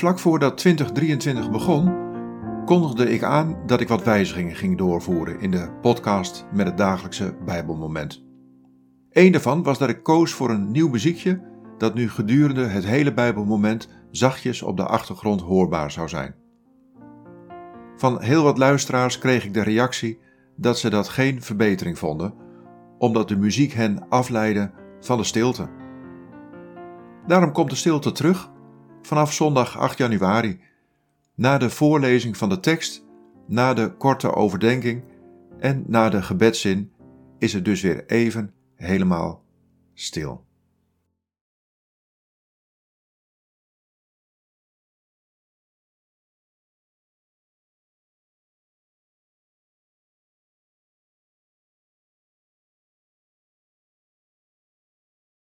Vlak voordat 2023 begon, kondigde ik aan dat ik wat wijzigingen ging doorvoeren in de podcast met het dagelijkse Bijbelmoment. Eén daarvan was dat ik koos voor een nieuw muziekje dat nu gedurende het hele Bijbelmoment zachtjes op de achtergrond hoorbaar zou zijn. Van heel wat luisteraars kreeg ik de reactie dat ze dat geen verbetering vonden, omdat de muziek hen afleidde van de stilte. Daarom komt de stilte terug vanaf zondag 8 januari, na de voorlezing van de tekst, na de korte overdenking en na de gebedszin is het dus weer even helemaal stil.